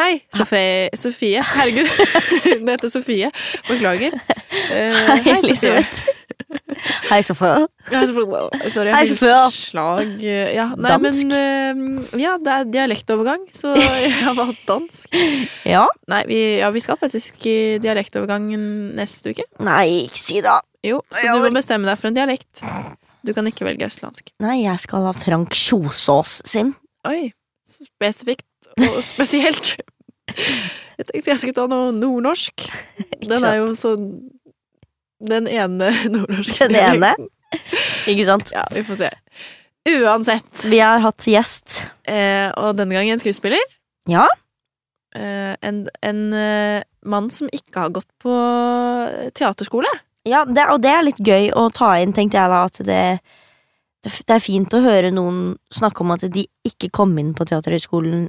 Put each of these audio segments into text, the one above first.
Hei, Sofie. Sofie. Herregud, hun heter Sofie. Beklager. Uh, Hei. Elisabeth. Hei, Sofie. Hei, Sofie. Sorry, Hei, Sofie. slag. Ja, nei, Dansk. men eh, Ja, det er dialektovergang, så jeg har valgt dansk. Ja? Nei, vi, ja, vi skal faktisk i dialektovergangen neste uke. Nei, ikke si det. Jo, så du må bestemme deg for en dialekt. Du kan ikke velge østlandsk. Nei, jeg skal ha Frank Kjosås sin. Oi, spesifikt og spesielt. Jeg tenkte jeg skulle ta noe nordnorsk. Den er jo så Den ene nordnorske Den ene. Ikke sant? Ja, vi får se. Uansett. Vi har hatt gjest. Eh, og denne gangen en skuespiller. Ja. Eh, en en eh, mann som ikke har gått på teaterskole. Ja, det, og det er litt gøy å ta inn, tenkte jeg da, at det, det, det er fint å høre noen snakke om at de ikke kom inn på Teaterhøgskolen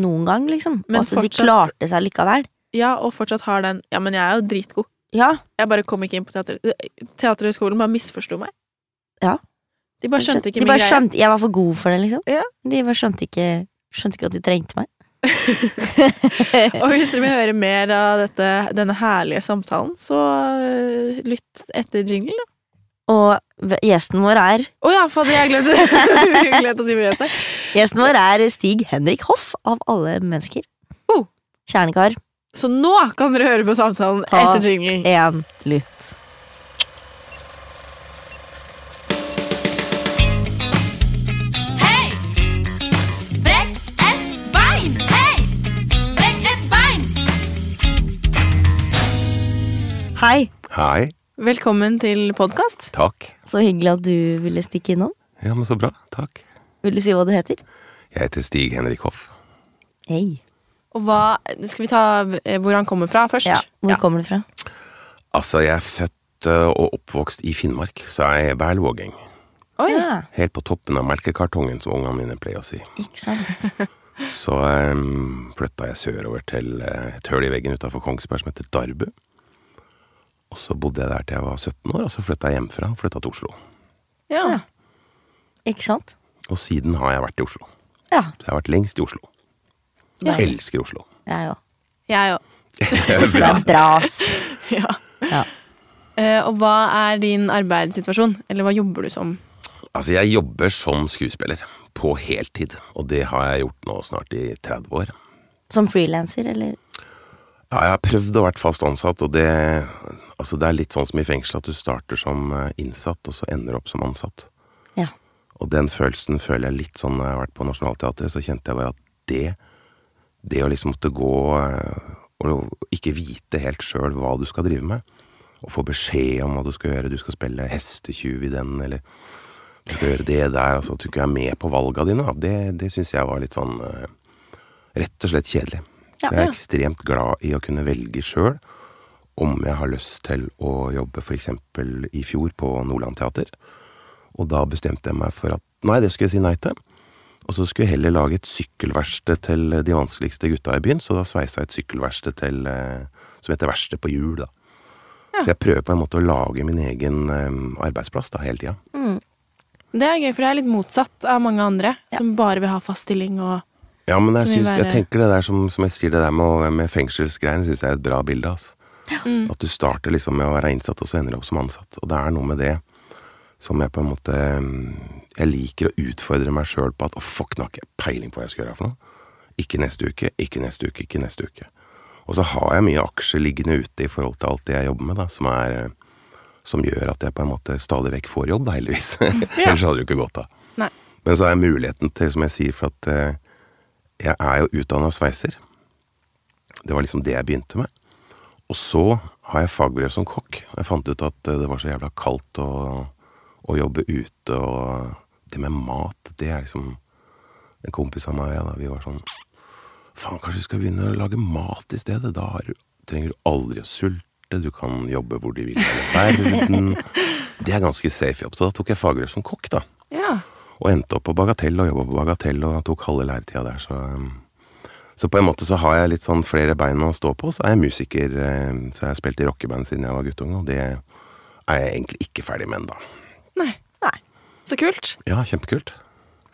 noen gang, liksom. Men og at de klarte seg likevel. Ja, og fortsatt har den Ja, men jeg er jo dritgod. Ja, Jeg bare kom ikke inn på teater. Teaterhøgskolen bare misforsto meg. Ja. De bare skjønte ikke de min greie. skjønte, Jeg var for god for det, liksom. Ja. De bare skjønte ikke, skjønte ikke at de trengte meg. Og hvis dere vil høre mer av dette, denne herlige samtalen, så øh, lytt etter jingle, da. Og gjesten vår er Å ja, fader, jeg glemte, å si hvem gjesten er. Gjesten vår er Stig Henrik Hoff, av alle mennesker. Oh. Kjernekar. Så nå kan dere høre på samtalen Ta- etter Ta en lytt. Hei! Hei! Velkommen til podkast. Takk. så hyggelig at du ville stikke innom. Ja, men så bra. Takk. Vil du si hva du heter? Jeg heter Stig Henrik Hoff. Hei. Og hva Skal vi ta eh, hvor han kommer fra først? Ja, hvor kommer du fra? Altså, jeg er født øh, og oppvokst i Finnmark, så jeg er bærlvåging. Oh, Ja, Helt på toppen av melkekartongen, som ungene mine pleier å si. ikke sant. Så um, flytta jeg sørover til eh, et høl i veggen utafor Kongsberg som heter Darbu. Og så bodde jeg der til jeg var 17 år, og så flytta jeg hjemmefra og flytta til Oslo. Ja. Ja. Ikke sant? Og siden har jeg vært i Oslo. Ja. Så jeg har vært lengst i Oslo. Ja. Jeg elsker Oslo. Jeg òg. Jeg òg. Det er bra, ass. Ja. Ja. Uh, og hva er din arbeidssituasjon? Eller hva jobber du som? Altså, jeg jobber som skuespiller på heltid, og det har jeg gjort nå snart i 30 år. Som frilanser, eller? Ja, jeg har prøvd å være fast ansatt, og det, altså det er litt sånn som i fengsel, at du starter som eh, innsatt, og så ender opp som ansatt. Ja. Og den følelsen føler jeg litt sånn når jeg har vært på Nationaltheatret, så kjente jeg bare at det, det å liksom måtte gå eh, og ikke vite helt sjøl hva du skal drive med, og få beskjed om hva du skal gjøre, du skal spille hestetjuv i den, eller du skal gjøre det der, altså at du ikke er med på valga dine, det, det syns jeg var litt sånn eh, rett og slett kjedelig. Så jeg er ekstremt glad i å kunne velge sjøl om jeg har lyst til å jobbe for eksempel i fjor på Nordland Teater. Og da bestemte jeg meg for at nei, det skulle jeg si nei til. Og så skulle jeg heller lage et sykkelverksted til de vanskeligste gutta i byen, så da sveisa jeg et sykkelverksted til eh, som heter Verksted på hjul, da. Så jeg prøver på en måte å lage min egen eh, arbeidsplass da, hele tida. Det er gøy, for det er litt motsatt av mange andre som bare vil ha fast stilling og Ja, men jeg, synes, være... jeg tenker det der som, som jeg sier, det der med, med fengselsgreiene, syns jeg er et bra bilde. Altså. Mm. At du starter liksom med å være innsatt, og så ender du opp som ansatt. Og det er noe med det som jeg på en måte mm, Jeg liker å utfordre meg sjøl på at å fuck, nå har ikke jeg peiling på hva jeg skal gjøre for noe. Ikke neste uke, ikke neste uke, ikke neste uke. Og så har jeg mye aksjer liggende ute i forhold til alt det jeg jobber med, da, som er som gjør at jeg på en måte stadig vekk får jobb, da, heldigvis. Ellers hadde det jo ikke gått av. Nei. Men så er muligheten til, som jeg sier, for at eh, jeg er jo utdanna sveiser. Det var liksom det jeg begynte med. Og så har jeg fagbrev som kokk. Jeg fant ut at eh, det var så jævla kaldt å, å jobbe ute, og det med mat, det er liksom En kompis av meg, og jeg, da, vi var sånn Faen, kanskje vi skal begynne å lage mat i stedet? Da har, trenger du aldri å sulte, du kan jobbe hvor du vil i verden. Det er ganske safe jobb. Så da tok jeg fagbrev som kokk, da. Ja. Og endte opp på Bagatell og jobba på Bagatell og tok halve læretida der, så um, Så på en måte så har jeg litt sånn flere bein å stå på. Så er jeg musiker, eh, så jeg har spilt i rockeband siden jeg var guttunge, og det er jeg egentlig ikke ferdig med ennå. Nei. Nei. Så kult. Ja, kjempekult.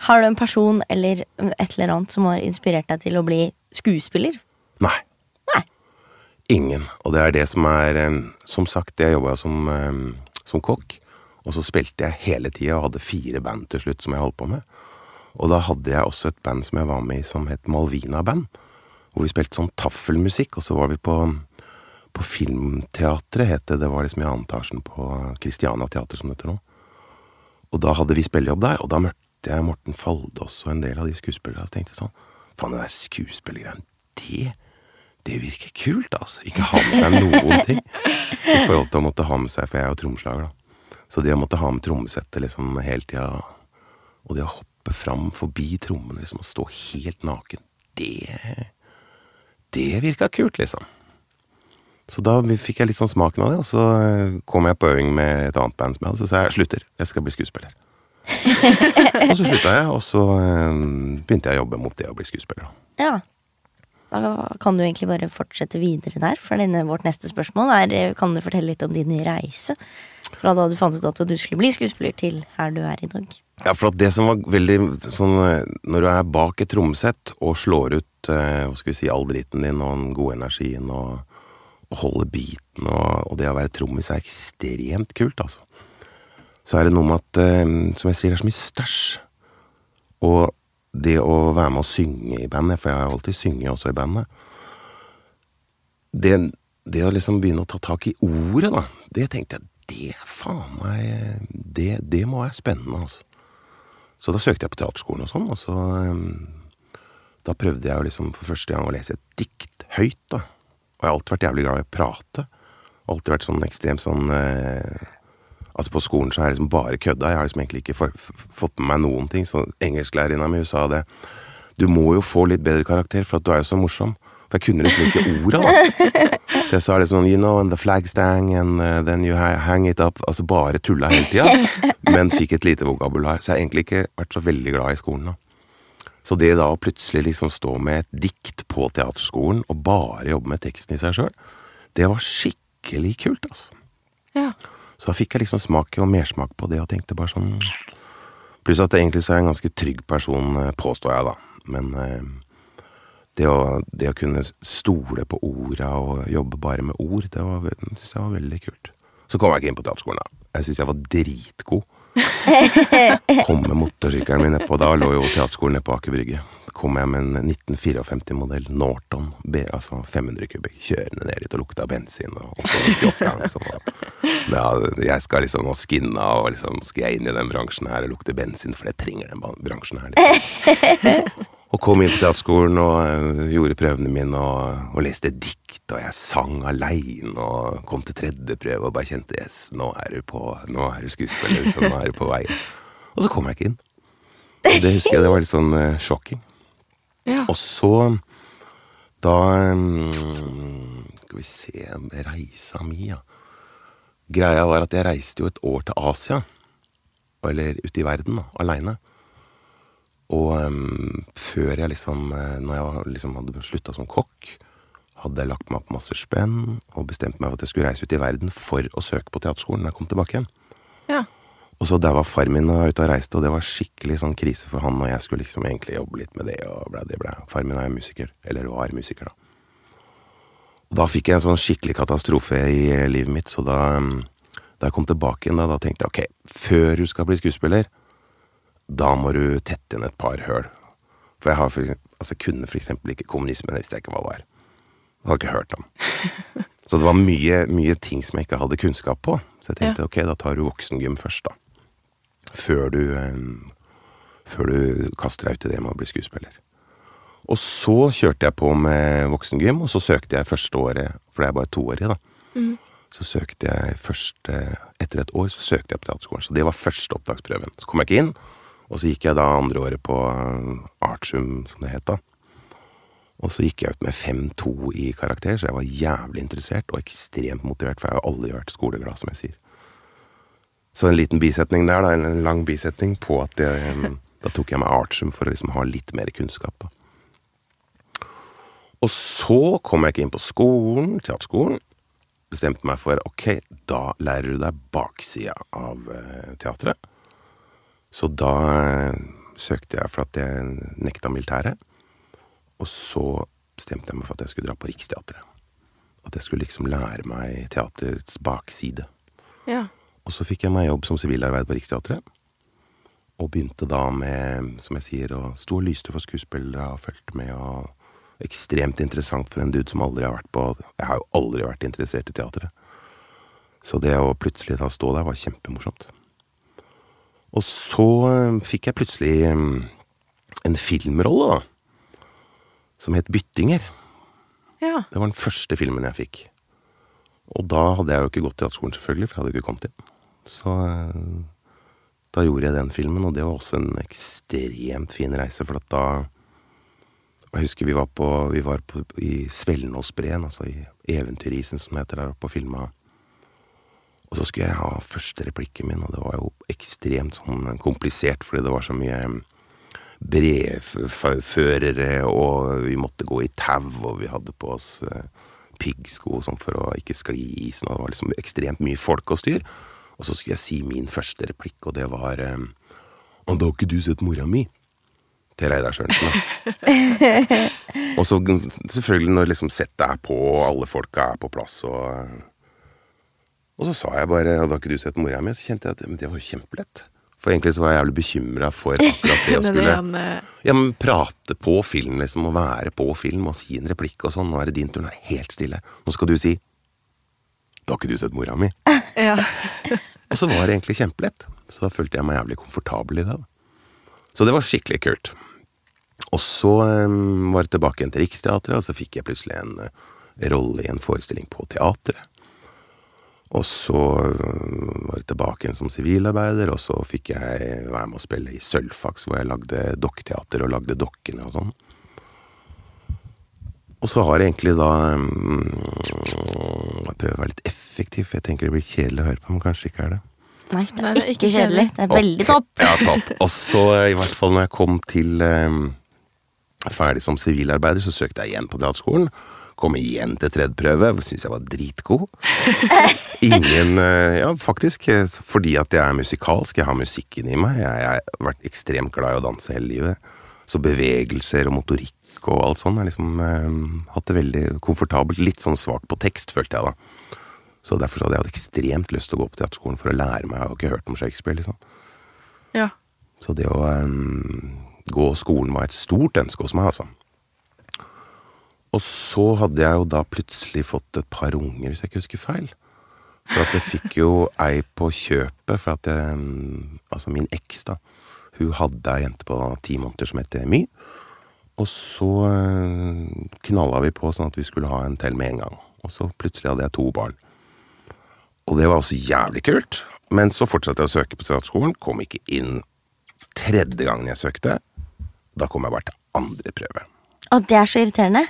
Har du en person eller et eller annet som har inspirert deg til å bli skuespiller? Nei. Nei. Ingen. Og det er det som er eh, Som sagt, jeg jobba som, eh, som kokk, og så spilte jeg hele tida og hadde fire band til slutt som jeg holdt på med. Og da hadde jeg også et band som jeg var med i som het Malvina Band. Hvor vi spilte sånn taffelmusikk, og så var vi på, på Filmteatret, het det. Det var liksom i annen etasjen på Christiania Teater, som det heter nå. Og da hadde vi spillejobb der, og da møtte jeg Morten Faldås og en del av de skuespillerne. Og tenkte sånn Faen, den der skuespillergreien, det det virker kult, altså. Ikke ha med seg noen ting. I forhold til å måtte ha med seg, for jeg er jo trommeslager, da. Så det å måtte ha med trommesettet liksom hele tida, og det å hoppe fram forbi trommene liksom, og stå helt naken, det Det virka kult, liksom. Så da fikk jeg litt sånn smaken av det, og så eh, kom jeg på øving med et annet band som jeg hadde, så sa jeg slutter, jeg skal bli skuespiller. og så slutta jeg, og så eh, begynte jeg å jobbe mot det å bli skuespiller. Ja. Da kan du egentlig bare fortsette videre der, for denne, vårt neste spørsmål er eh, Kan du fortelle litt om din reise? Fra da du fant ut at du skulle bli skuespiller, til her du er i dag. Ja, for at det som var veldig sånn eh, Når du er bak et trommesett og slår ut eh, hva skal vi si, all driten din og den gode energien og, og holder beaten og, og det å være trommis er ekstremt kult, altså. Så er det noe med at, eh, som jeg sier, det er så mye stæsj. Og det å være med å synge i bandet, for jeg har alltid synget også i bandet det, det å liksom begynne å ta tak i ordet, da, det tenkte jeg det faen meg Det, det må være spennende, altså. Så da søkte jeg på teaterskolen og sånn, og så um, Da prøvde jeg jo liksom for første gang å lese et dikt høyt, da. Og jeg har alltid vært jævlig glad i å prate. Alltid vært sånn ekstremt sånn eh, Altså På skolen så har jeg liksom bare kødda. Jeg har liksom egentlig ikke for, fått med meg noen ting. Så engelsklærerinna mi sa det. Du må jo få litt bedre karakter, for at du er jo så morsom. For jeg kunne liksom ikke orda, da. Så jeg sa liksom You know, and the flag stang, and uh, then you hang it up. Altså bare tulla hele tida. Men fikk et lite vokabular. Så jeg har egentlig ikke vært så veldig glad i skolen, da. Så det da å plutselig liksom stå med et dikt på teaterskolen, og bare jobbe med teksten i seg sjøl, det var skikkelig kult, altså. Ja. Så da fikk jeg liksom smak og mersmak på det, og tenkte bare sånn Pluss at egentlig så er jeg en ganske trygg person, eh, påstår jeg, da. Men eh, det å, det å kunne stole på orda og jobbe bare med ord, det var, synes jeg var veldig kult. Så kom jeg ikke inn på teaterskolen, da. Jeg syns jeg var dritgod. Kom med motorsykkelen min nedpå. Da lå jo teaterskolen nede på Aker Brygge. Kom jeg med en 1954-modell Norton, B, altså 500 kubikk, kjørende ned dit og lukta bensin og og oppgang, sånn, Og ja, jeg skal liksom nå skinne og liksom skal jeg inn i den bransjen her og lukte bensin, for det trenger den bransjen her. Liksom. Og kom inn på teaterskolen og eh, gjorde prøvene mine og, og leste dikt, og jeg sang aleine og kom til tredje prøve og bare kjente yes, nå er du på, nå er du skuespiller, liksom, nå er du på vei. Og så kom jeg ikke inn. Og det husker jeg, det var litt sånn uh, sjokking. Ja. Og så Da um, Skal vi se Reisa mi, ja. Greia var at jeg reiste jo et år til Asia. Eller ute i verden, da. Aleine. Og um, før jeg liksom eh, Når jeg liksom hadde slutta som kokk, hadde jeg lagt meg opp masse spenn og bestemt meg for at jeg skulle reise ut i verden for å søke på teaterskolen når jeg kom tilbake igjen. Ja. Og så der var far min og ute og reiste, og det var skikkelig sånn krise for han, og jeg skulle liksom egentlig jobbe litt med det, og blæ, det blæ. Far min er jo musiker, eller var musiker, da. Og da fikk jeg en sånn skikkelig katastrofe i livet mitt, så da, da jeg kom tilbake igjen, da, da tenkte jeg ok, før du skal bli skuespiller, da må du tette inn et par høl. For jeg har for eksempel, altså kunne eksempel ikke kommunisme, det visste jeg ikke hva var. Jeg hadde ikke hørt om. Så det var mye, mye ting som jeg ikke hadde kunnskap på. Så jeg tenkte ok, da tar du voksengym først, da. Før du, eh, før du kaster deg ut i det med å bli skuespiller. Og så kjørte jeg på med voksengym, og så søkte jeg første året, for det er bare toårig, da. Så søkte jeg først Etter et år så søkte jeg på teaterskolen. Så det var første opptaksprøven. Så kom jeg ikke inn, og så gikk jeg da andre året på eh, Artium, som det het da. Og så gikk jeg ut med 5-2 i karakter, så jeg var jævlig interessert og ekstremt motivert, for jeg har aldri vært skoleglad, som jeg sier. Så en liten bisetning der, da, en lang bisetning på at jeg, da tok jeg meg artium for å liksom ha litt mer kunnskap, da. Og så kom jeg ikke inn på skolen, teaterskolen. Bestemte meg for ok, da lærer du deg baksida av eh, teatret. Så da eh, søkte jeg for at jeg nekta militæret. Og så bestemte jeg meg for at jeg skulle dra på Riksteatret. At jeg skulle liksom lære meg teaterets bakside. Ja. Og så fikk jeg meg jobb som sivilarbeider på Riksteatret. Og begynte da med, som jeg sier, å stå og lyste for skuespillere og fulgte med. og Ekstremt interessant for en dude som aldri har vært på Jeg har jo aldri vært interessert i teatret. Så det å plutselig da stå der var kjempemorsomt. Og så eh, fikk jeg plutselig eh, en filmrolle, da. Som het Byttinger. ja. Det var den første filmen jeg fikk. Og da hadde jeg jo ikke gått teaterskolen, selvfølgelig, for jeg hadde jo ikke kommet inn. Så eh, da gjorde jeg den filmen, og det var også en ekstremt fin reise, for at da Jeg husker vi var på, vi var på i Svelnåsbreen, altså i Eventyrisen, som heter der oppe, og filma. Og så skulle jeg ha første replikken min, og det var jo ekstremt sånn komplisert, fordi det var så mye brevførere, og vi måtte gå i tau, og vi hadde på oss eh, piggsko sånn for å ikke skli i isen, og det var liksom ekstremt mye folk og styr. Og så skulle jeg si min første replikk, og det var Og da har ikke du sett mora mi? Til Reidar Sørensen, og så selvfølgelig når liksom settet er på, og alle folka er på plass, og Og så sa jeg bare Og har ikke du sett mora mi? Så kjente jeg at men det var jo kjempelett. For egentlig så var jeg jævlig bekymra for akkurat det å skulle ja, men prate på film, liksom, og være på film og si en replikk og sånn. Nå er det din tur, nå er det helt stille. Nå skal du si Da har ikke du sett mora mi. Ja. Og så var det egentlig kjempelett. Så da følte jeg meg jævlig komfortabel i det. Så det var skikkelig kult. Og så um, var det tilbake igjen til Riksteatret, og så fikk jeg plutselig en uh, rolle i en forestilling på teatret. Og så øh, var jeg tilbake igjen som sivilarbeider, og så fikk jeg være med å spille i Sølvfaks, hvor jeg lagde dokketeater og lagde dokkene og sånn. Og så har jeg egentlig da mm, Jeg prøver å være litt effektiv, for jeg tenker det blir kjedelig å høre på, men kanskje ikke er det. Nei, det er ikke kjedelig. Det er veldig topp. Ja, topp. Og så, eh, i hvert fall når jeg kom til um, ferdig som sivilarbeider, så søkte jeg igjen på teaterskolen. Kom igjen til tredje prøve, syntes jeg var dritgod. Ingen eh, Ja, faktisk, eh, fordi at jeg er musikalsk, jeg har musikken i meg. Jeg, jeg har vært ekstremt glad i å danse hele livet. Så bevegelser og motorikk og alt sånt. Jeg har liksom eh, hatt det veldig komfortabelt. Litt sånn svak på tekst, følte jeg da. Så derfor så hadde jeg hatt ekstremt lyst til å gå på teaterskolen for å lære meg. Jeg har ikke hørt om Shakespeare, liksom. ja. Så det å eh, gå skolen var et stort ønske hos meg, altså. Og så hadde jeg jo da plutselig fått et par unger, hvis jeg ikke husker feil. For at jeg fikk jo ei på kjøpet, for at jeg um, Altså min eks, da. Hun hadde ei jente på ti måneder som het My. Og så uh, knalla vi på sånn at vi skulle ha en til med en gang. Og så plutselig hadde jeg to barn. Og det var også jævlig kult. Men så fortsatte jeg å søke på statsskolen, kom ikke inn tredje gangen jeg søkte. Da kom jeg bare til andre prøve. Og det er så irriterende.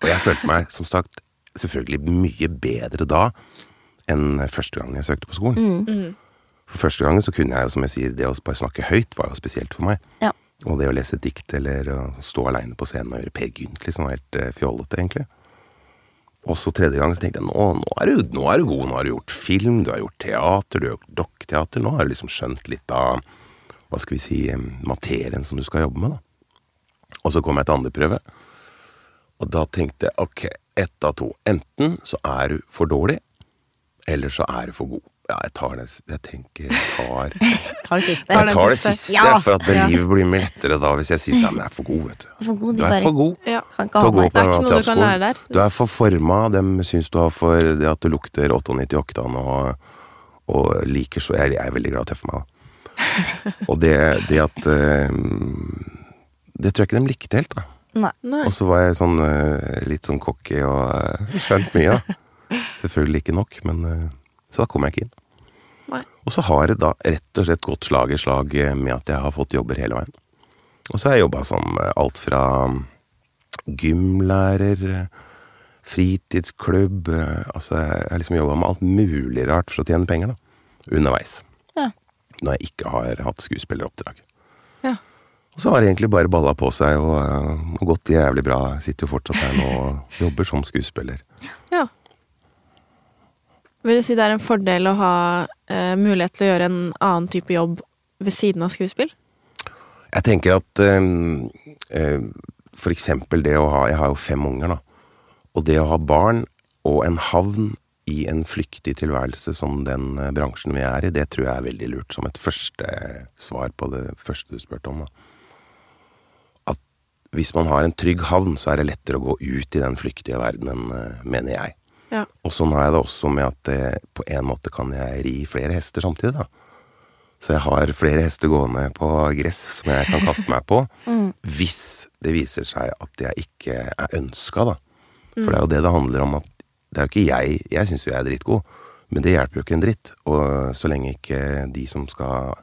Og jeg følte meg, som sagt, selvfølgelig mye bedre da enn første gangen jeg søkte på skolen. For første gangen så kunne jeg jo, som jeg sier, det å bare snakke høyt var jo spesielt for meg. Ja. Og det å lese dikt eller stå aleine på scenen og gjøre Per Gynt liksom var helt eh, fjollete, egentlig. Og så tredje gang så tenkte jeg nå, nå, er du, nå er du god, nå har du gjort film, du har gjort teater, du har gjort dokketeater, nå har du liksom skjønt litt av hva skal vi si, materien som du skal jobbe med, da. Og så kom jeg til andre prøve, og da tenkte jeg ok, ett av to. Enten så er du for dårlig, eller så er du for god. Ja, jeg tar det Jeg tenker jeg tar Ta det siste. Jeg tar det siste. Ja. for at Ja. livet blir mye lettere da hvis jeg sier nei, men jeg er for god, vet du. For god, Du er bare for god ja. til å gå på er du teaterskolen. Du er for forma, dem syns du har for det at du lukter 98 oktan og, og liker så jeg, jeg er veldig glad i å tøffe meg, da. Og det, det at eh, Det tror jeg ikke de likte helt, da. Nei. Nei. Og så var jeg sånn eh, litt sånn cocky og eh, skjønt mye, da. Selvfølgelig ikke nok, men eh, Så da kom jeg ikke inn. Nei. Og så har det da rett og slett gått slag i slag med at jeg har fått jobber hele veien. Og så har jeg jobba som alt fra gymlærer, eh, fritidsklubb Altså, jeg har liksom jobba med alt mulig rart for å tjene penger, da. Underveis. Ja. Når jeg ikke har hatt skuespilleroppdrag. Og så har det egentlig bare balla på seg og, eh, og gått jævlig bra. Jeg sitter jo fortsatt her nå og jobber som skuespiller. ja. Vil du si det er en fordel å ha eh, mulighet til å gjøre en annen type jobb ved siden av skuespill? Jeg tenker at eh, eh, for eksempel det å ha Jeg har jo fem unger, da. Og det å ha barn og en havn i en flyktig tilværelse som den eh, bransjen vi er i, det tror jeg er veldig lurt. Som et første svar på det første du spurte om, da. Hvis man har en trygg havn, så er det lettere å gå ut i den flyktige verdenen, eh, mener jeg. Ja. Og sånn har jeg det også med at eh, på en måte kan jeg ri flere hester samtidig, da. Så jeg har flere hester gående på gress som jeg kan kaste meg på, hvis det viser seg at jeg ikke er ønska, da. For det er jo det det handler om at det er jo ikke jeg Jeg syns jo jeg er dritgod, men det hjelper jo ikke en dritt. Og så lenge ikke de som skal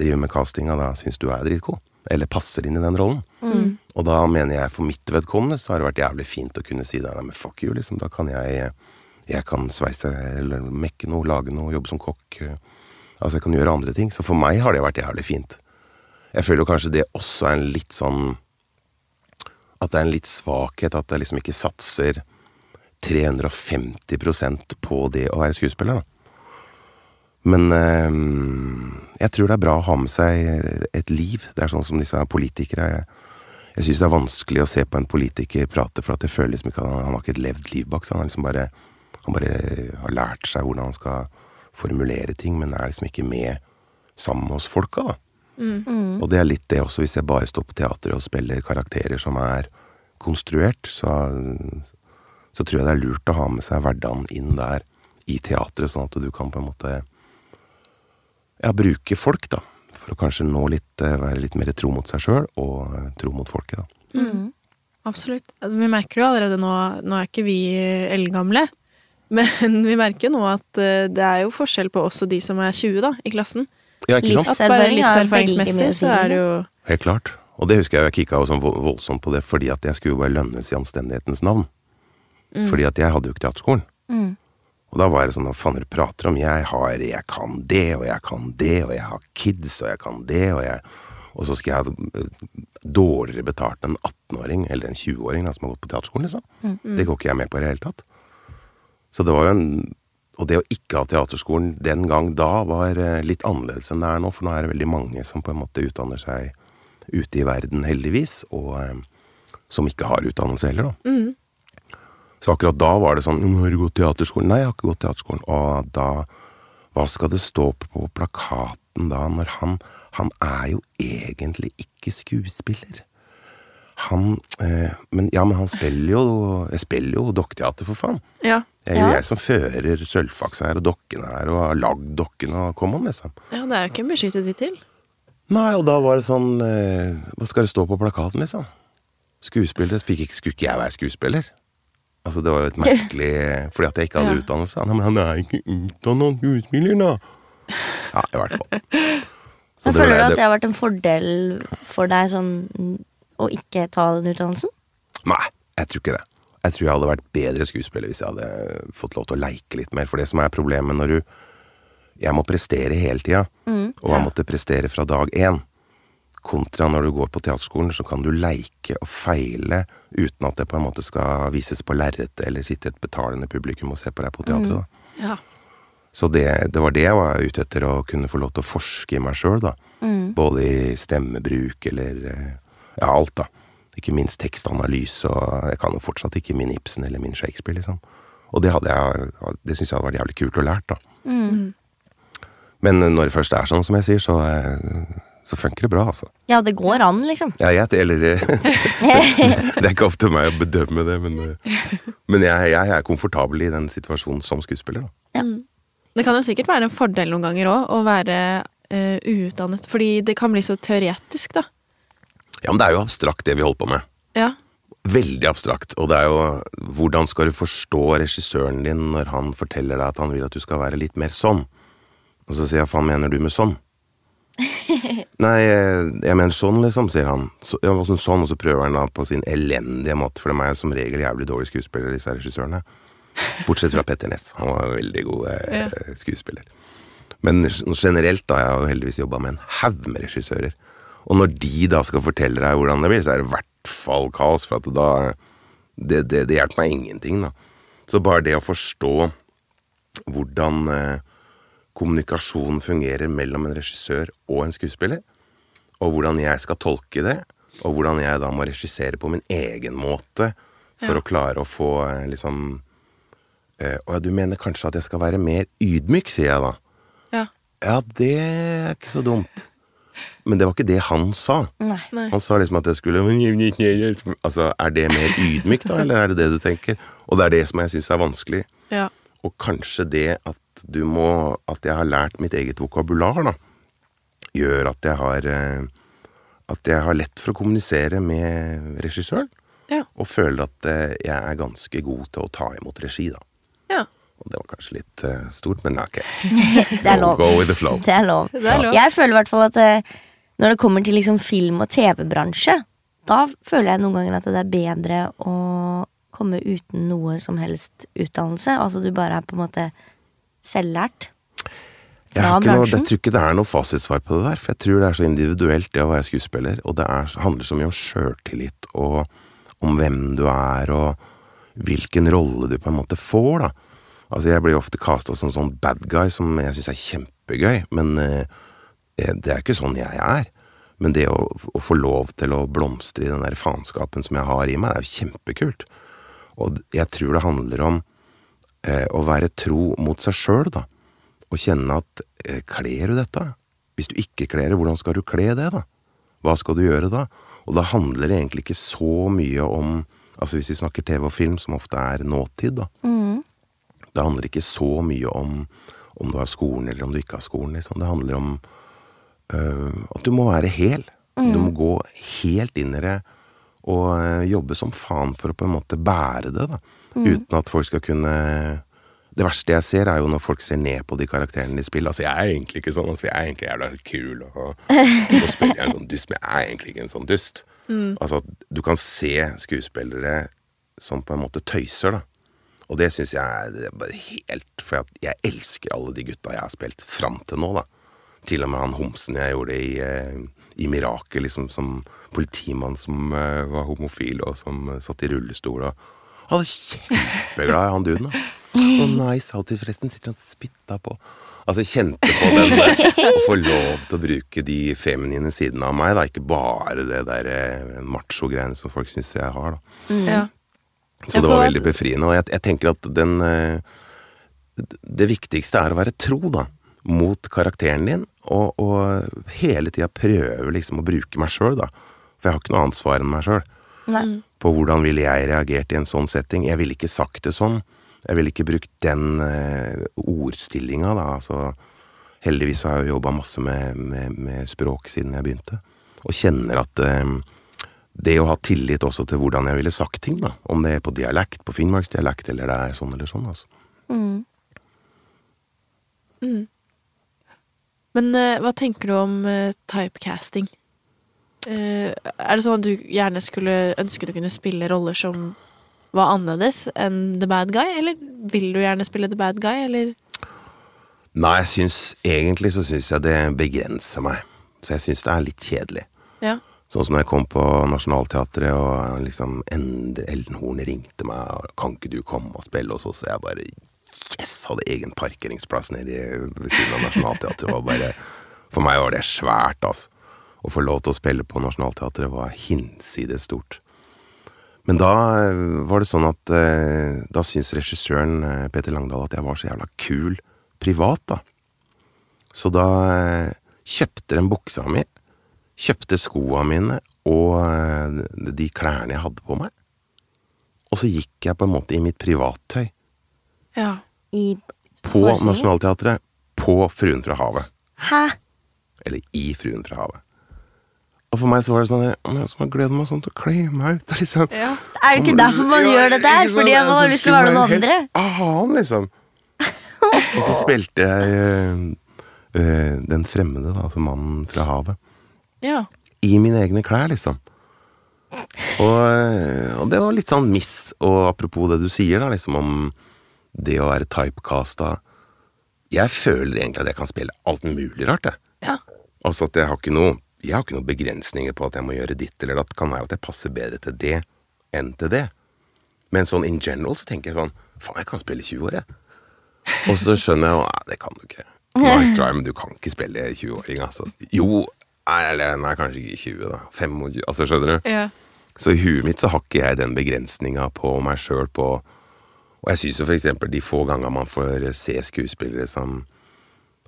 drive med castinga, da syns du er dritgod, eller passer inn i den rollen. Og da mener jeg for mitt vedkommende så har det vært jævlig fint å kunne si det. Nei, men fuck you, liksom. Da kan jeg Jeg kan sveise eller mekke noe, lage noe, jobbe som kokk. Altså, jeg kan gjøre andre ting. Så for meg har det vært jævlig fint. Jeg føler jo kanskje det også er en litt sånn At det er en litt svakhet at jeg liksom ikke satser 350% på det å være skuespiller, da. Men eh, jeg tror det er bra å ha med seg et liv. Det er sånn som disse politikere Jeg, jeg syns det er vanskelig å se på en politiker prate, for at jeg føler liksom ikke at han, han har ikke et levd liv bak seg. Han, liksom bare, han bare har lært seg hvordan han skal formulere ting, men er liksom ikke med sammen med oss folka, da. Og det er litt det også, hvis jeg bare står på teatret og spiller karakterer som er konstruert, så, så tror jeg det er lurt å ha med seg hverdagen inn der i teatret, sånn at du kan på en måte ja, bruke folk, da. For å kanskje nå litt, eh, være litt mer tro mot seg sjøl, og eh, tro mot folket, da. Absolutt. Vi merker jo allerede nå Nå er ikke vi eldgamle, men vi merker jo nå at eh, det er jo forskjell på oss og de som er 20, da, i klassen. Ja, ikke sant? At bare livserfaringsmessig så er det jo Helt klart. Og det husker jeg jeg kikka sånn voldsomt på det, fordi at jeg skulle jo bare lønnes i anstendighetens navn. Fordi at jeg hadde jo ikke teaterskolen. Mm. Og da var det sånn, hva faen er du prater om? Jeg har, jeg kan det, og jeg kan det, og jeg har kids, og jeg kan det, og jeg Og så skal jeg ha dårligere betalt enn en 18-åring, eller en 20-åring som har gått på teaterskolen, liksom. Det går ikke jeg med på i det hele tatt. Så det var jo en Og det å ikke ha teaterskolen den gang da var eh, litt annerledes enn det er nå, for nå er det veldig mange som på en måte utdanner seg ute i verden, heldigvis, og eh, som ikke har utdannelse heller, da. Så akkurat da var det sånn «Jo, 'Har du gått teaterskolen?' Nei, jeg har ikke gått teaterskolen. Og da Hva skal det stå på plakaten da, når han Han er jo egentlig ikke skuespiller. Han eh, Men ja, men han spiller jo Jeg spiller jo dokketeater, for faen. Ja. Det er jo Ja. jeg som fører sølvfaksa her og dokkene her, og har lagd dokkene og kom om, liksom. ja, det er jo ikke en beskyttet til Nei, og da var det sånn eh, Hva skal det stå på plakaten, liksom? Skuespiller Fikk ikke, Skulle ikke jeg være skuespiller? Altså, det var jo et merkelig Fordi at jeg ikke hadde Ja. utdannelse. Nei, men han er ikke utdanna skuespiller, da. Ja, i hvert fall. Så føler du at det har vært en fordel for deg sånn å ikke ta den utdannelsen? Nei, jeg tror ikke det. Jeg tror jeg hadde vært bedre skuespiller hvis jeg hadde fått lov til å leike litt mer. For det som er problemet når du Jeg må prestere hele tida, og jeg måtte prestere fra dag én. Kontra når du går på teaterskolen, så kan du leike og feile uten at det på en måte skal vises på lerretet eller sitte et betalende publikum og se på deg på teatret. da. Ja. Så det, det var det jeg var ute etter, å kunne få lov til å forske i meg sjøl, da. Både i stemmebruk eller eh, ja, alt, da. Ikke minst tekstanalyse, og jeg kan jo fortsatt ikke min Ibsen eller min Shakespeare, liksom. Og det hadde jeg Det syns jeg hadde vært jævlig kult å lært, da. Men når det først er sånn, som jeg sier, så, eh, så funker det bra, altså. Ja, det går an, liksom. Ja, jeg, eller Det er ikke opp til meg å bedømme det, men, men jeg, jeg er komfortabel i den situasjonen som skuespiller, da. Det kan jo sikkert være en fordel noen ganger òg, å være eh, uutdannet. Fordi det kan bli så teoretisk, da. Ja, men det er jo abstrakt, det vi holder på med. Ja. Veldig abstrakt. Og det er jo Hvordan skal du forstå regissøren din når han forteller deg at han vil at du skal være litt mer sånn? Og så sier jeg, faen mener du med sånn? Nei, jeg, jeg mener sånn, liksom, sier han. Så, ja, hvordan sånn? Og så prøver han da på sin elendige måte, for de er som regel jævlig dårlige skuespillere, disse regissørene. Bortsett fra Petter Ness. Han var en veldig god eh, Ja. skuespiller. Men generelt, da, jeg har jo heldigvis jobba med en haug med regissører. Og når de da skal fortelle deg hvordan det blir, så er det i hvert fall kaos, for at da Det, det, det hjelper meg ingenting, da. Så bare det å forstå hvordan eh, kommunikasjonen fungerer mellom en regissør og en skuespiller, og hvordan jeg skal tolke det, og hvordan jeg da må regissere på min egen måte for Ja. å klare å få eh, liksom Og Å ja, du mener kanskje at jeg skal være mer ydmyk, sier jeg da. Ja. Ja, det er ikke så dumt. Men det var ikke det han sa. Nei. Nei. Han sa liksom at jeg skulle Altså, er det mer ydmykt, da, eller er det det du tenker? Og det er det som jeg syns er vanskelig. Ja. Og kanskje det at du må At jeg har lært mitt eget vokabular, da, gjør at jeg har eh, At jeg har lett for å kommunisere med regissøren. Ja. Og føler at eh, jeg er ganske god til å ta imot regi, da. ja. Og det var kanskje litt uh, stort, men ok. Det er lov. go with the flow. Det er lov. Det er lov. Jeg føler i hvert fall at uh, når det kommer til liksom film- og TV-bransje, da føler jeg noen ganger at det er bedre å komme uten noe som helst utdannelse. Altså du bare er på en måte selvlært Jeg, noe, jeg tror ikke det er noe fasitsvar på det der, for jeg tror det er så individuelt det å være skuespiller, og det er, handler så mye om sjøltillit og om hvem du er, og hvilken rolle du på en måte får, da. Altså, jeg blir ofte kasta som sånn bad guy, som jeg syns er kjempegøy, men eh, det er ikke sånn jeg er. Men det å, å få lov til å blomstre i den der faenskapen som jeg har i meg, er jo kjempekult. Og jeg tror det handler om eh, å være tro mot seg sjøl, da. Og kjenne at eh, kler du dette? Hvis du ikke kler det, hvordan skal du kle det, da? Hva skal du gjøre da? Og da handler det egentlig ikke så mye om Altså hvis vi snakker TV og film, som ofte er nåtid, da. Mm. Det handler ikke så mye om om du har skolen eller om du ikke har skolen, liksom. Det handler om øh, at du må være hel. Du må gå helt inn i det og øh, jobbe som faen for å på en måte bære det, da. Uten at folk skal kunne Det verste jeg ser, er jo når folk ser ned på de karakterene de spiller. Altså, jeg er egentlig ikke sånn. Altså, jeg er egentlig jævla kul, og nå spiller jeg en sånn dust, men jeg er egentlig ikke en sånn dust. Altså, du kan se skuespillere som på en måte tøyser, da. Og det syns jeg er bare helt For jeg elsker alle de gutta jeg har spilt fram til nå, da. Til og med han homsen jeg gjorde i, eh, i Mirakel, liksom som politimann som uh, var homofil, og som uh, satt i rullestol og Han var kjempeglad i han duden, da. Å nice outfit, forresten. Sitter han og spytta på Altså, jeg kjente på den der å få lov til å bruke de feminine sidene av meg, da. Ikke bare det der uh, macho-greiene som folk syns jeg har, da. ja. Så det var veldig befriende. Og jeg, jeg tenker at den eh, Det viktigste er å være tro, da. Mot karakteren din, og, og hele tida prøve liksom å bruke meg sjøl, da. For jeg har ikke noe annet svar enn meg sjøl. På hvordan ville jeg reagert i en sånn setting. Jeg ville ikke sagt det sånn. Jeg ville ikke brukt den eh, ordstillinga, da. Altså, heldigvis har jeg jo jobba masse med, med, med språk siden jeg begynte. Og kjenner at eh, det å ha tillit også til hvordan jeg ville sagt ting, da. Om det er på dialekt, på finnmarksdialekt, eller det er sånn eller sånn, altså. Mhm. Men uh, hva tenker du om uh, typecasting? Uh, er det sånn at du gjerne skulle ønske du kunne spille roller som var annerledes enn the bad guy, eller vil du gjerne spille the bad guy, eller Nei, jeg syns egentlig så syns jeg det begrenser meg. Så jeg syns det er litt kjedelig. Ja. Sånn som når jeg kom på Nationaltheatret, og liksom Endre Ellen Horn ringte meg og 'Kan ikke du komme og spille hos oss?' Og jeg bare Yes! Hadde egen parkeringsplass nede ved siden av Nationaltheatret. Var bare For meg var det svært, altså. Å få lov til å spille på Nationaltheatret var hinsides stort. Men da eh, var det sånn at eh, da syntes regissøren eh, Peter Langdal at jeg var så jævla kul privat, da. Så da kjøpte de buksa mi, kjøpte skoa mine og de klærne jeg hadde på meg. Og så gikk jeg på en måte i mitt privattøy ja. I på? Nationaltheatret på Fruen fra havet. Hæ? Eller i Fruen fra havet. Og for meg så var det sånn jeg, «Å, jeg gleder meg sånn til å kle meg ut. liksom. ja. Er det ikke derfor man Ja, gjør det der? Sånn. Fordi man har Altså, lyst til å være noen andre? Annen, liksom. Og så spilte jeg uh, den fremmede, da, altså mannen fra havet. ja. I mine egne klær, liksom. Og, øh, og det var litt sånn miss. Og apropos det du sier, da, liksom om det å være typecasta. Jeg føler egentlig at jeg kan spille alt mulig rart, jeg. ja. Altså at jeg har ikke noe Jeg har ikke noen begrensninger på at jeg må gjøre ditt eller datt. Kan være at jeg passer bedre til det enn til det. Men sånn in general så tenker jeg sånn Faen, jeg kan spille 20 år, jeg. Og så skjønner jeg jo Nei, det kan du ikke. Nice try, men du kan ikke spille 20-åring, altså. Jo, eller nei, kanskje ikke 20, da. 25, altså skjønner du? Ja. Så i huet mitt så har ikke jeg den begrensninga på meg sjøl på Og jeg syns jo for eksempel de få ganger man får se skuespillere som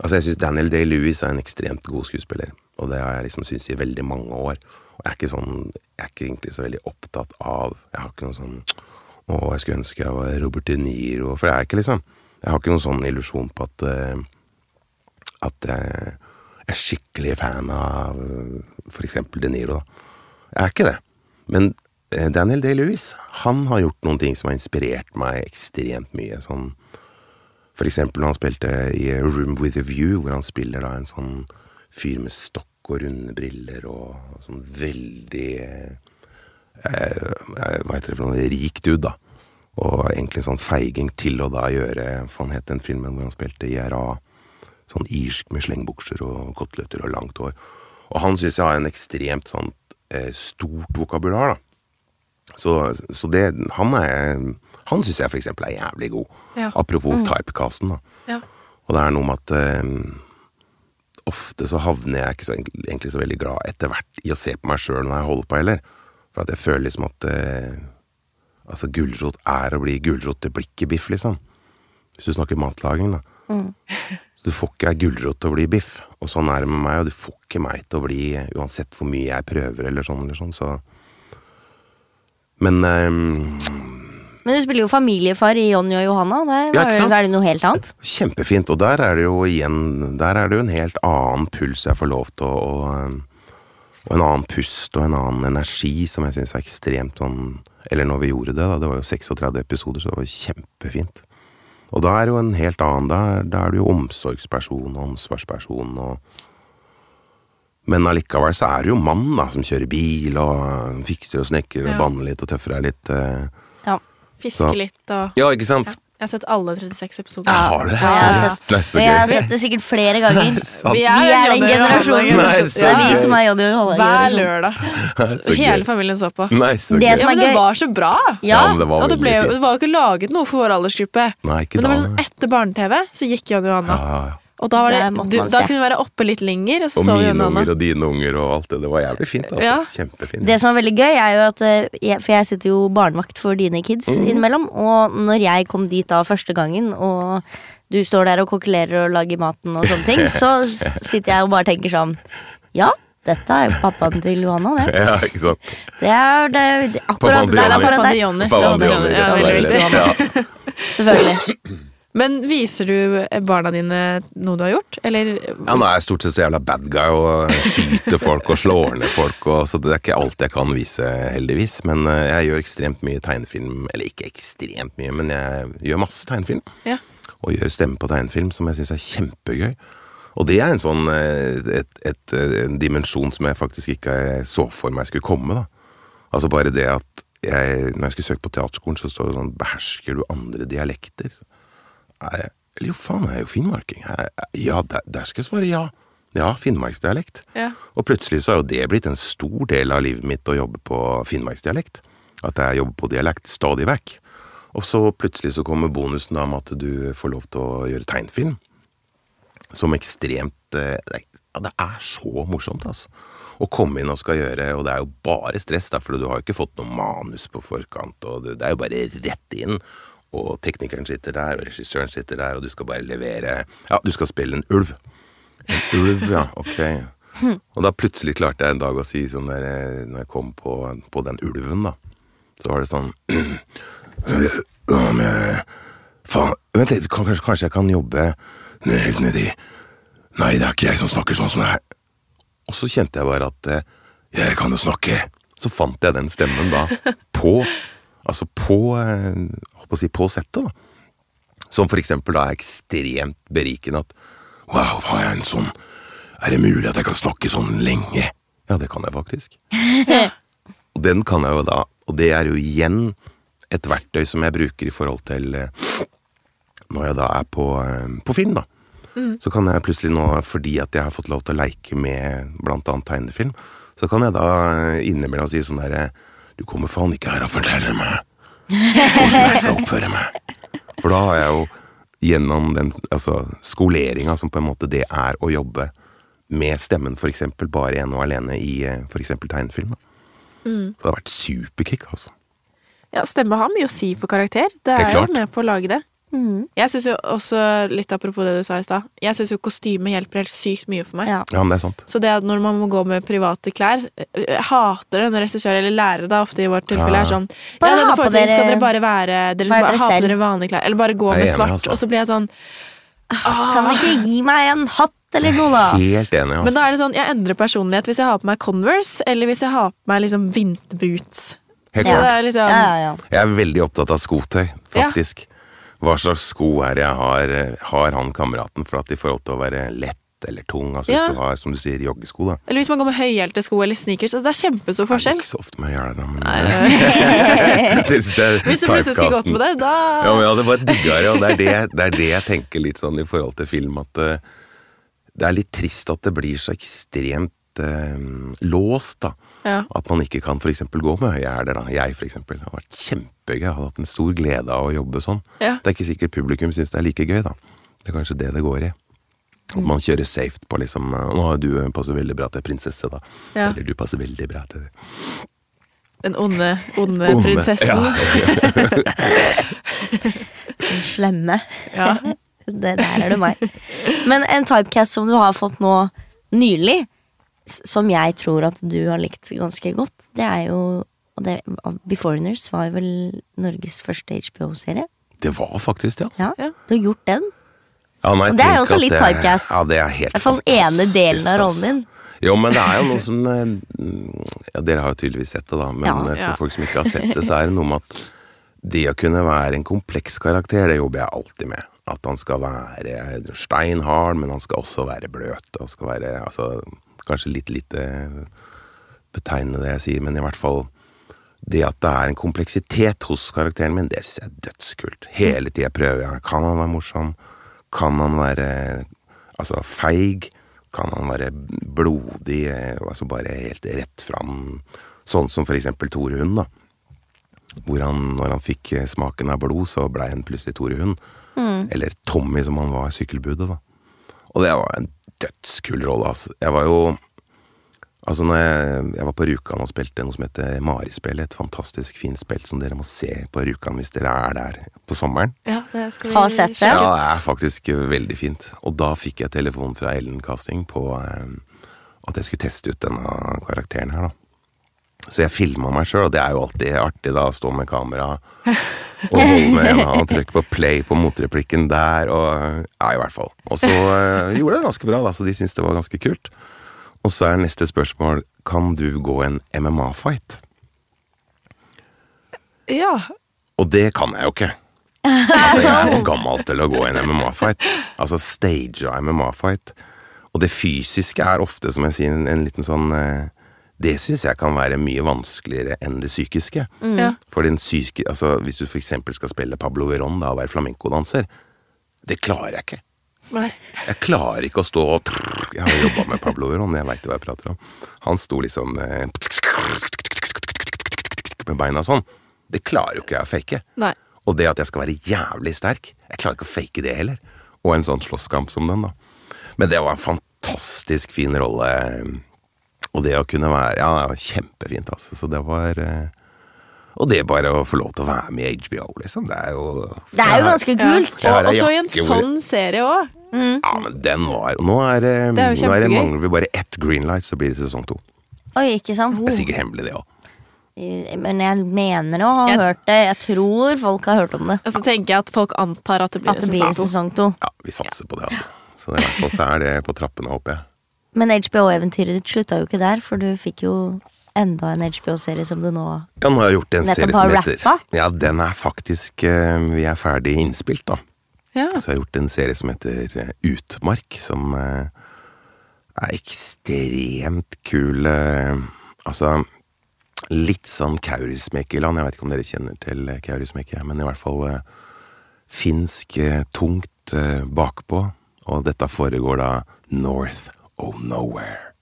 Altså, jeg syns Daniel Day-Lewis er en ekstremt god skuespiller, og det har jeg liksom syntes i veldig mange år. Og jeg er ikke sånn Jeg er ikke egentlig så veldig opptatt av Jeg har ikke noe sånn Å, jeg skulle ønske jeg var Robert De Niro, for det er ikke liksom Jeg har ikke noen sånn illusjon på at eh, At jeg er skikkelig fan av for eksempel De Niro, da. Jeg er ikke det. Men Daniel Day-Lewis, han har gjort noen ting som har inspirert meg ekstremt mye. Sånn for eksempel når han spilte i A Room With A View, hvor han spiller da en sånn fyr med stokk og runde briller og sånn veldig eh, eh, Hva heter det for noe? Rik dude, da. Og egentlig sånn feiging til å da gjøre For han het den filmen hvor han spilte IRA. Sånn irsk med slengbukser og koteletter og langt hår. Og han syns jeg har en ekstremt sånt eh, stort vokabular, da. Så, så det Han er Han syns jeg for eksempel er jævlig god. Ja. Apropos typecasten, da. Ja. Og det er noe med at eh, ofte så havner jeg ikke så, egentlig så veldig glad etter hvert i å se på meg sjøl når jeg holder på heller. For at jeg føler liksom at eh, Altså, gulrot er å bli gulrot, blir ikke biff, liksom. Hvis du snakker matlaging, da. Så du får ikke ei gulrot til å bli biff. Og sånn er det med meg, og du får ikke meg til å bli Uansett hvor mye jeg prøver, eller sånn, eller sånn, så Men um, Men du spiller jo familiefar i Jonny og Johanna. Der Ja, sant? er det noe helt annet. Kjempefint, og der er det jo igjen Der er det jo en helt annen puls jeg får lov til og, og en annen pust og en annen energi som jeg syns er ekstremt sånn Eller når vi gjorde det, da. Det var jo 36 episoder, så det var kjempefint. Og da er det jo en helt annen Da, da er du jo omsorgsperson og ansvarsperson og Men allikevel så er det jo mannen da, som kjører bil og fikser og snekrer og Ja. banner litt og tøffer deg litt. eh. Ja. Fisker Så- litt og Ja, ikke sant? ja. Jeg har sett alle 36 episoder. Jeg har det. Ja, jeg har sett- Det er så gøy. jeg har sett det sikkert flere ganger. Vi Vi er den generasjonen. Nei, Det er vi gøy. som er Jonny og Johanna. Hver lørdag. Hele familien så på. Nei, så Det gøy. som Ja, er men det var så bra! Ja, Ja, det var Og det, ble, det var jo ikke laget noe for vår aldersgruppe. Nei, ikke Men det var sånn etter barne-TV så gikk Jonny og Ja, ja, ja. Og da, var Det det, du, da kunne du være oppe litt lenger, og så Og mine unger Johanna. og dine unger og alt det. Det var jævlig fint. altså. Ja. Kjempefint. Det som er veldig gøy, er jo at eh, jeg, For jeg sitter jo barnevakt for dine kids mm. innimellom. Og når jeg kom dit da første gangen, og du står der og kokkelerer og lager maten og sånne ting, så sitter jeg og bare tenker sånn Ja, dette er jo pappaen til Johanna, det. Ja, ikke sant. Det er, det, det, akkurat der. Pappaen til. Ja. Selvfølgelig. Men viser du barna dine noe du har gjort? Eller Ja, nå er jeg stort sett så jævla bad guy og skyter folk og slår ned folk, og, så det er ikke alt jeg kan vise, heldigvis. Men eh, jeg gjør ekstremt mye tegnefilm, eller ikke ekstremt mye, men jeg gjør masse tegnefilm. Ja. Og gjør stemme på tegnefilm, som jeg syns er kjempegøy. Og det er en sånn eh, et, et, en dimensjon som jeg faktisk ikke så for meg skulle komme, da. Altså bare det at jeg, når jeg skulle søke på teaterskolen, så står det sånn Behersker du andre dialekter? Jeg, eller jo, faen, jeg er jo finnmarking. Jeg- Ja, der, der skal jeg svare ja. Ja, finnmarksdialekt. Ja. Og plutselig så har jo det blitt en stor del av livet mitt å jobbe på finnmarksdialekt. At jeg jobber på dialekt stadig vekk. Og så plutselig så kommer bonusen med at du får lov til å gjøre tegnfilm. Som ekstremt eh, Ja, det er så morsomt, altså. Å komme inn og skal gjøre Og det er jo bare stress, da, for du har jo ikke fått noe manus på forkant, og det, det er jo bare rett inn. Og teknikeren sitter der, og regissøren sitter der, og du skal bare levere Ja, du skal spille en ulv. En ulv, ja, ok. Og da plutselig klarte jeg en dag å si sånn der eh, Når jeg kom på, på den ulven, da, så var det sånn Ja, men Faen, vent litt, kanskje, kanskje jeg kan jobbe helt nedi Nei, det er ikke jeg som snakker sånn som det er. Og så kjente jeg bare at eh, jeg kan jo snakke. Så fant jeg den stemmen da på Altså på eh, si på settet, da. Som for eksempel da er ekstremt berikende at Wow, har jeg en sånn Er det mulig at jeg kan snakke sånn lenge? Ja, det kan jeg faktisk. Og den kan jeg jo da, og det er jo igjen et verktøy som jeg bruker i forhold til eh, når jeg da er på, eh, på film, da. Så kan jeg plutselig nå, fordi at jeg har fått lov til å leke med blant annet tegnefilm, så kan jeg da innimellom si sånn derre Du kommer faen ikke her og forteller meg hvordan jeg skal oppføre meg. For da har jeg jo gjennom den altså, skoleringa som på en måte det er å jobbe med stemmen, for eksempel, bare ene og alene i eh, for eksempel tegnefilm. Mm. Så det har vært superkick, altså. Ja, stemme har mye å si for karakter. Det Helt er jo med på å lage det. Mm. Jeg syns jo også, litt apropos det du sa i stad, jeg syns jo kostyme hjelper helt sykt mye for meg. Ja. Ja, men det er sant. Så det at når man må gå med private klær Jeg hater det når regissør eller lærere da ofte i vårt tilfelle Ja. er sånn Bare Ja, ha på forestillingen skal dere- dere bare være Dere bare, bare dere ha på dere vanlige klær. Eller bare gå med enig, svart. altså. Og så blir jeg sånn Kan du ikke gi meg en hatt eller noe, da? Helt enig, Men da altså. er det sånn, jeg endrer personlighet hvis jeg har på meg Converse, eller hvis jeg har på meg liksom vinterboots. Helt klart. er liksom Ja, ja, ja. Jeg er veldig opptatt av skotøy, faktisk. Hva slags sko er det jeg har, har han kameraten for at i forhold til å være lett eller tung? Altså Ja. hvis du har, som du sier, joggesko, da. Eller hvis man går med høyhælte sko eller sneakers. Altså, det er kjempestor Det er ikke så ofte med gjør da, men det synes jeg Hvis du plutselig skulle gått med det, da Ja, men ja, det var diggere, og det er det, det er det jeg tenker litt sånn i forhold til film, at uh, det er litt trist at det blir så ekstremt uh, låst, da. Ja. At man ikke kan for eksempel gå med høye hæler. Jeg, for eksempel. Det har vært kjempegøy. Jeg har hatt en stor glede av å jobbe sånn. Ja. Det er ikke sikkert publikum syns det er like gøy, da. Det er kanskje det det går i. At man kjører safe på liksom Nå har du eh, passer veldig bra til prinsesse, da. Ja. Eller du passer veldig bra til Den onde, onde Onde. prinsessen. Ja. Den slemme. Ja. Det der er det meg. Men en typecast som du har fått nå nylig, som jeg tror at du har likt ganske godt, det er jo og det, Beforeigners var jo vel Norges første HBO-serie. Det var faktisk det, altså. Ja, Ja. Du har gjort den. Ja, nei, Og det er jo også litt typecast. Ja, det er helt I hvert fall den ene delen av rollen din. Jo, men det er jo noe som eh, Ja, dere har jo tydeligvis sett det, da. Men Ja. eh, for Ja. folk som ikke har sett det, så er det noe med at det å kunne være en kompleks karakter, det jobber jeg alltid med. At han skal være steinhard, men han skal også være bløt. Og skal være altså, Kanskje litt lite betegnende det jeg sier, men i hvert fall det at det er en kompleksitet hos karakteren min, det syns jeg er dødskult. Hele tida prøver jeg. Kan han være morsom? Kan han være altså feig? Kan han være blodig? eh, Altså bare helt rett fram? Sånn som for eksempel Tore Hund, da. Hvor han, når han fikk eh, smaken av blod, så blei han plutselig Tore Hund. Eller Tommy, som han var i sykkelbudet, da. Og det var en dødskul rolle, altså. Jeg var jo Altså, når jeg, jeg var på Rjukan og spilte noe som heter Marispill, et fantastisk fint spill som dere må se på Rjukan hvis dere er der på sommeren. Ja, det skal vi Har sett det. Ja, det er faktisk veldig fint. Og da fikk jeg telefon fra Ellen Casting på eh, at jeg skulle teste ut denne karakteren her, da. Så jeg filma meg sjøl, og det er jo alltid artig da å stå med kamera og holde med en og trykke på play på motreplikken der, og Ja, i hvert fall. Og så eh, gjorde jeg det ganske bra, da, så de syntes det var ganske kult. Og så er neste spørsmål Kan du gå en MMA-fight? Ja. Og det kan jeg jo ikke. Altså, jeg er for gammel til å gå en MMA-fight. Altså stage av MMA-fight. Og det fysiske er ofte, som jeg sier, en, en liten sånn eh, Det syns jeg kan være mye vanskeligere enn det psykiske. ja. For den psyke, altså Hvis du for eksempel skal spille Pablo Verón da, og være flamencodanser, det klarer jeg ikke. Nei. Jeg klarer ikke å stå og trrr, Jeg har jobba med Pablo Verón, jeg veit hva jeg prater om. Han sto liksom eh, med beina sånn. Det klarer jo ikke jeg å fake. Nei. Og det at jeg skal være jævlig sterk, jeg klarer ikke å fake det heller. Og en sånn slåsskamp som den, da. Men det var en fantastisk fin rolle. Og det å kunne være Ja, det var kjempefint, altså. Så det var eh, Og det bare å få lov til å være med i HBO, liksom. Det er jo Det er jo ganske Ja. kult. Ja. Og så i en sånn serie òg. Ja, men den var Nå er det, Det er nå er det mangler vi bare ett greenlight, så blir det sesong to. Oi, ikke sant? Det er sikkert hemmelig, det òg. Eh, Men jeg mener å ha Jeg- hørt det. Jeg tror folk har hørt om det. Og så tenker jeg at folk antar at det blir At det blir sesong to. sesong to. Ja, vi satser på det, altså. Så i hvert fall så er det på trappene, håper jeg. Men HBO-eventyret ditt slutta jo ikke der, for du fikk jo enda en HBO-serie som du nå Ja, nå har jeg gjort en serie som heter rappa? Ja, den er faktisk eh, Vi er ferdig innspilt, da. Ja. Så jeg har gjort en serie som heter eh, Utmark, som eh, er ekstremt kul. Altså litt sånn Kaurismäki-land. Jeg vet ikke om dere kjenner til Kaurismäki, men i hvert fall finsk tungt bakpå. Og dette foregår da north of nowhere.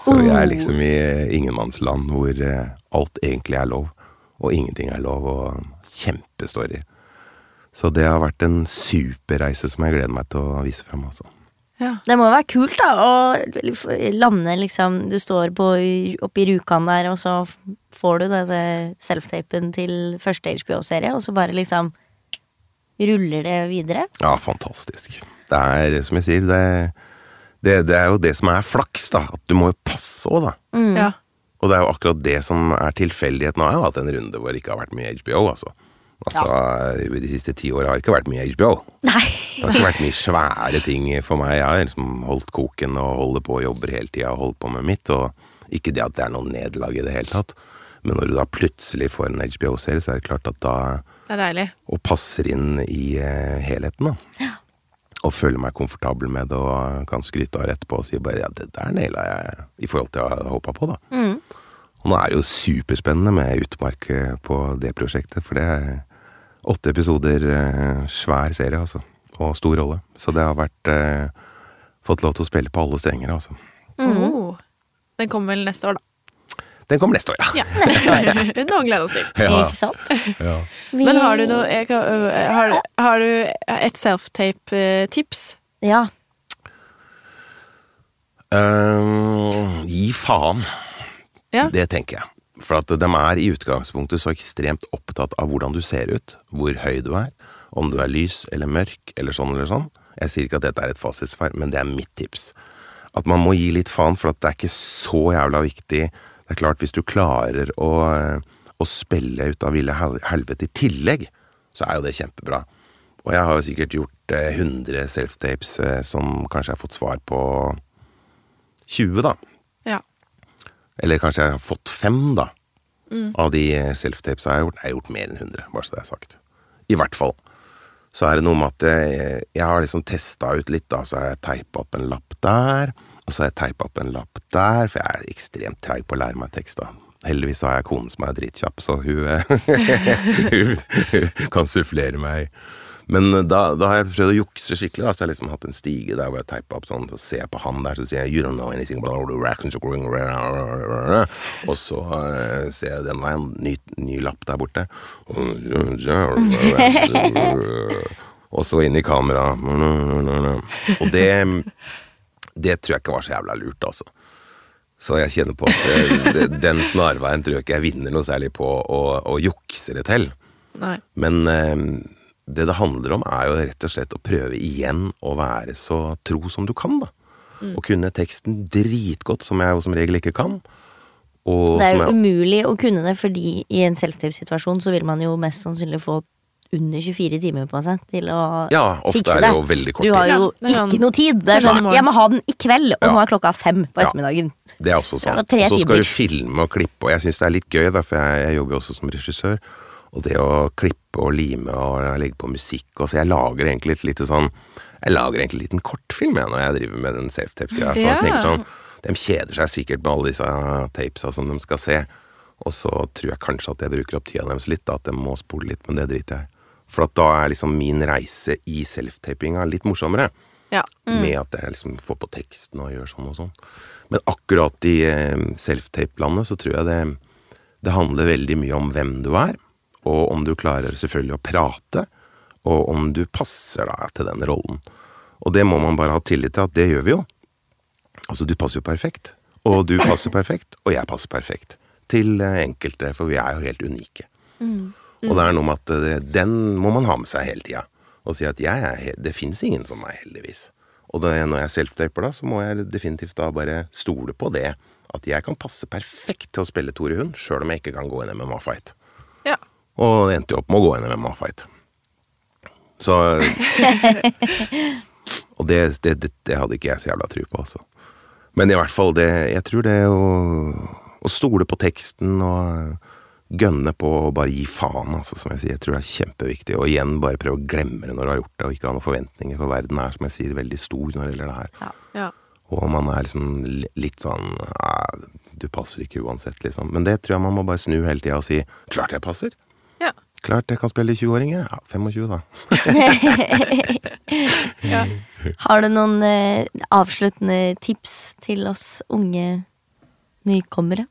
Så vi er liksom i eh, ingenmannsland hvor eh, alt egentlig er lov, og ingenting er lov, og kjempestory. Så det har vært en superreise som jeg gleder meg til å vise frem, altså. Ja. Det må jo være kult, da, å lande liksom Du står på, oppe i Rjukan der, og så får du denne self-tapen til første HBO-serie, og så bare liksom ruller det videre. Ja, fantastisk. Det er, som jeg sier, det, det, det er jo det som er flaks, da. At du må jo passe òg, da. Ja. Og det er jo akkurat det som er tilfeldigheten. Nå har jeg hatt en runde hvor det ikke har vært mye HBO, altså. Altså, De siste ti åra har det ikke vært mye HBO. Nei. Det har ikke vært mye svære ting for meg. Jeg har liksom holdt koken og holder på og jobber hele tida og holdt på med mitt. Og ikke det at det er noe nederlag i det hele tatt. Men når du da plutselig får en HBO-serie, så er det klart at da Det er deilig. Og passer inn i eh, helheten, da. Og føler meg komfortabel med det og kan skryte av det etterpå og si bare ja, det der naila jeg i forhold til hva jeg hadde håpa på, da. Og nå er det jo superspennende med Utmark eh, på det prosjektet, for det er åtte episoder, eh, svær serie, altså. Og stor rolle. Så det har vært eh, Fått lov til å spille på alle strenger, altså. Mm. Den kommer vel neste år, da. Den kommer neste år, ja. Ja. Noe å glede oss til. Ja. Ikke sant? ja. Men har du noe kan, har, har du et self-tape-tips? Ja. Eh, gi faen. Ja. Det tenker jeg. For at de er i utgangspunktet så ekstremt opptatt av hvordan du ser ut, hvor høy du er, om du er lys eller mørk eller sånn eller sånn. Jeg sier ikke at dette er et fasitsvar, men det er mitt tips. At man må gi litt faen, for at det er ikke så jævla viktig. Det er klart, hvis du klarer å, å spille ut av ville helvete i tillegg, så er jo det kjempebra. Og jeg har jo sikkert gjort eh, 100 self-tapes eh, som kanskje jeg har fått svar på 20, da. Ja. Eller kanskje jeg har fått fem, da. Av de self-tapes jeg har gjort. Jeg har gjort mer enn 100, bare så det er sagt. I hvert fall. Så er det noe med at jeg, jeg har liksom testa ut litt, da. Så har jeg teipa opp en lapp der. Og så har jeg teipa opp en lapp der, for jeg er ekstremt treig på å lære meg tekst, da. Heldigvis har jeg konen som er dritkjapp, så hun, hun, hun kan sufflere meg. Men da, da har jeg prøvd å jukse skikkelig. Da. Så jeg har liksom hatt en stige der hvor jeg teipa opp sånn, så ser jeg på han der, så sier jeg You don't know anything about the racking, so growing, rah, rah, rah, rah." Og så uh, ser jeg den veien, ny, ny lapp der borte. Og så inn i kamera. Og det Det tror jeg ikke var så jævla lurt, altså. Så jeg kjenner på at eh, det- den snarveien tror jeg ikke jeg vinner noe særlig på å, å jukse det til. Nei. Men eh, det det handler om, er jo rett og slett å prøve igjen å være så tro som du kan, da. Og kunne teksten dritgodt, som jeg jo som regel ikke kan. Og Det er som jo jeg, umulig å kunne det, fordi i en self-tape-situasjon så vil man jo mest sannsynlig få under 24 timer på seg til å ja, ofte fikse er det. jo veldig kort Du har jo Ja, er sånn- ikke noe tid. Det er sånn sånn, jeg må ha den i kveld, og Ja. nå er klokka fem på Ja. ettermiddagen. Det er også sant. Og så skal du filme og klippe, og jeg syns det er litt gøy, da, for jeg, jeg jobber jo også som regissør. Og det å klippe og lime og legge på musikk og så Jeg lager egentlig et lite sånn Jeg lager egentlig en liten kortfilm jeg, når jeg driver med den self-tape-greia. Så jeg tenker sånn De kjeder seg sikkert med alle disse tapesa som de skal se. Og så tror jeg kanskje at jeg bruker opp tida deres litt, da, at de må spole litt, men det driter jeg i. For at da er liksom min reise i self-tapinga litt morsommere Ja. med at jeg liksom får på teksten og gjør sånn og sånn. Men akkurat i eh, self-tape-landet så tror jeg det, det handler veldig mye om hvem du er, og om du klarer selvfølgelig å prate, og om du passer deg til den rollen. Og det må man bare ha tillit til at det gjør vi jo. Altså, du passer jo perfekt, og du passer perfekt, og jeg passer perfekt. Til eh, enkelte, for vi er jo helt unike. Og det er noe med at eh, den må man ha med seg hele tida. Og si at jeg er det fins ingen som meg, heldigvis. Og det, når jeg self-taper, da, så må jeg definitivt da bare stole på det. At jeg kan passe perfekt til å spille Tore Hund, sjøl om jeg ikke kan gå en MMA-fight. ja. Og det endte jo opp med å gå en MMA-fight. Så Og det, det, det, hadde ikke jeg så jævla tro på, altså. Men i hvert fall, det, jeg tror det å, å stole på teksten og gønne på å bare gi faen, altså, som jeg sier, jeg tror det er kjempeviktig. Og igjen, bare prøve å glemme det når du har gjort det, og ikke ha noen forventninger, for verden er, som jeg sier, veldig stor når det gjelder det her. ja. Og man er liksom litt sånn «Ah, Du passer ikke uansett, liksom. Men det tror jeg man må bare snu hele tida og si Klart jeg passer! ja. Klart jeg kan spille 20-åring, jeg. Ja, 25, da. ja. Har du noen eh, avsluttende tips til oss unge nykommere?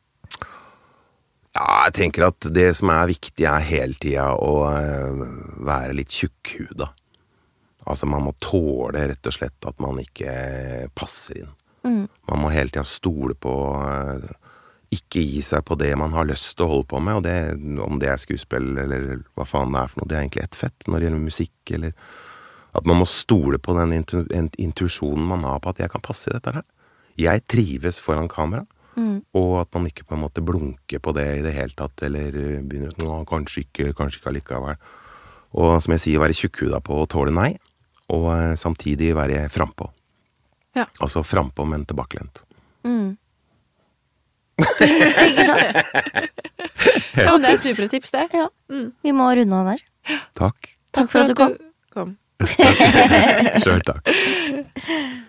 Ja, jeg tenker at det som er viktig, er hele tida å eh, være litt tjukkhuda. Altså, man må tåle rett og slett at man ikke passer inn. Mm. Man må hele tida stole på eh, Ikke gi seg på det man har lyst til å holde på med, og det, om det er skuespill eller hva faen det er for noe, det er egentlig ett fett når det gjelder musikk, eller At man må stole på den intu, intuisjonen man har på at jeg kan passe i dette her. Jeg trives foran kamera. Mm. Og at man ikke på en måte blunker på det i det hele tatt, eller eh, begynner sånn kanskje ikke, kanskje ikke allikevel. Og som jeg sier, være tjukkhuda på å tåle nei, og eh, samtidig være frampå. Ja. Altså frampå, men tilbakelent. Mm. Ikke sant? Ja, men det er supre tips, det. Ja. Mm. Vi må runde av der. Takk. Takk for at du kom. kom. Sjøl takk.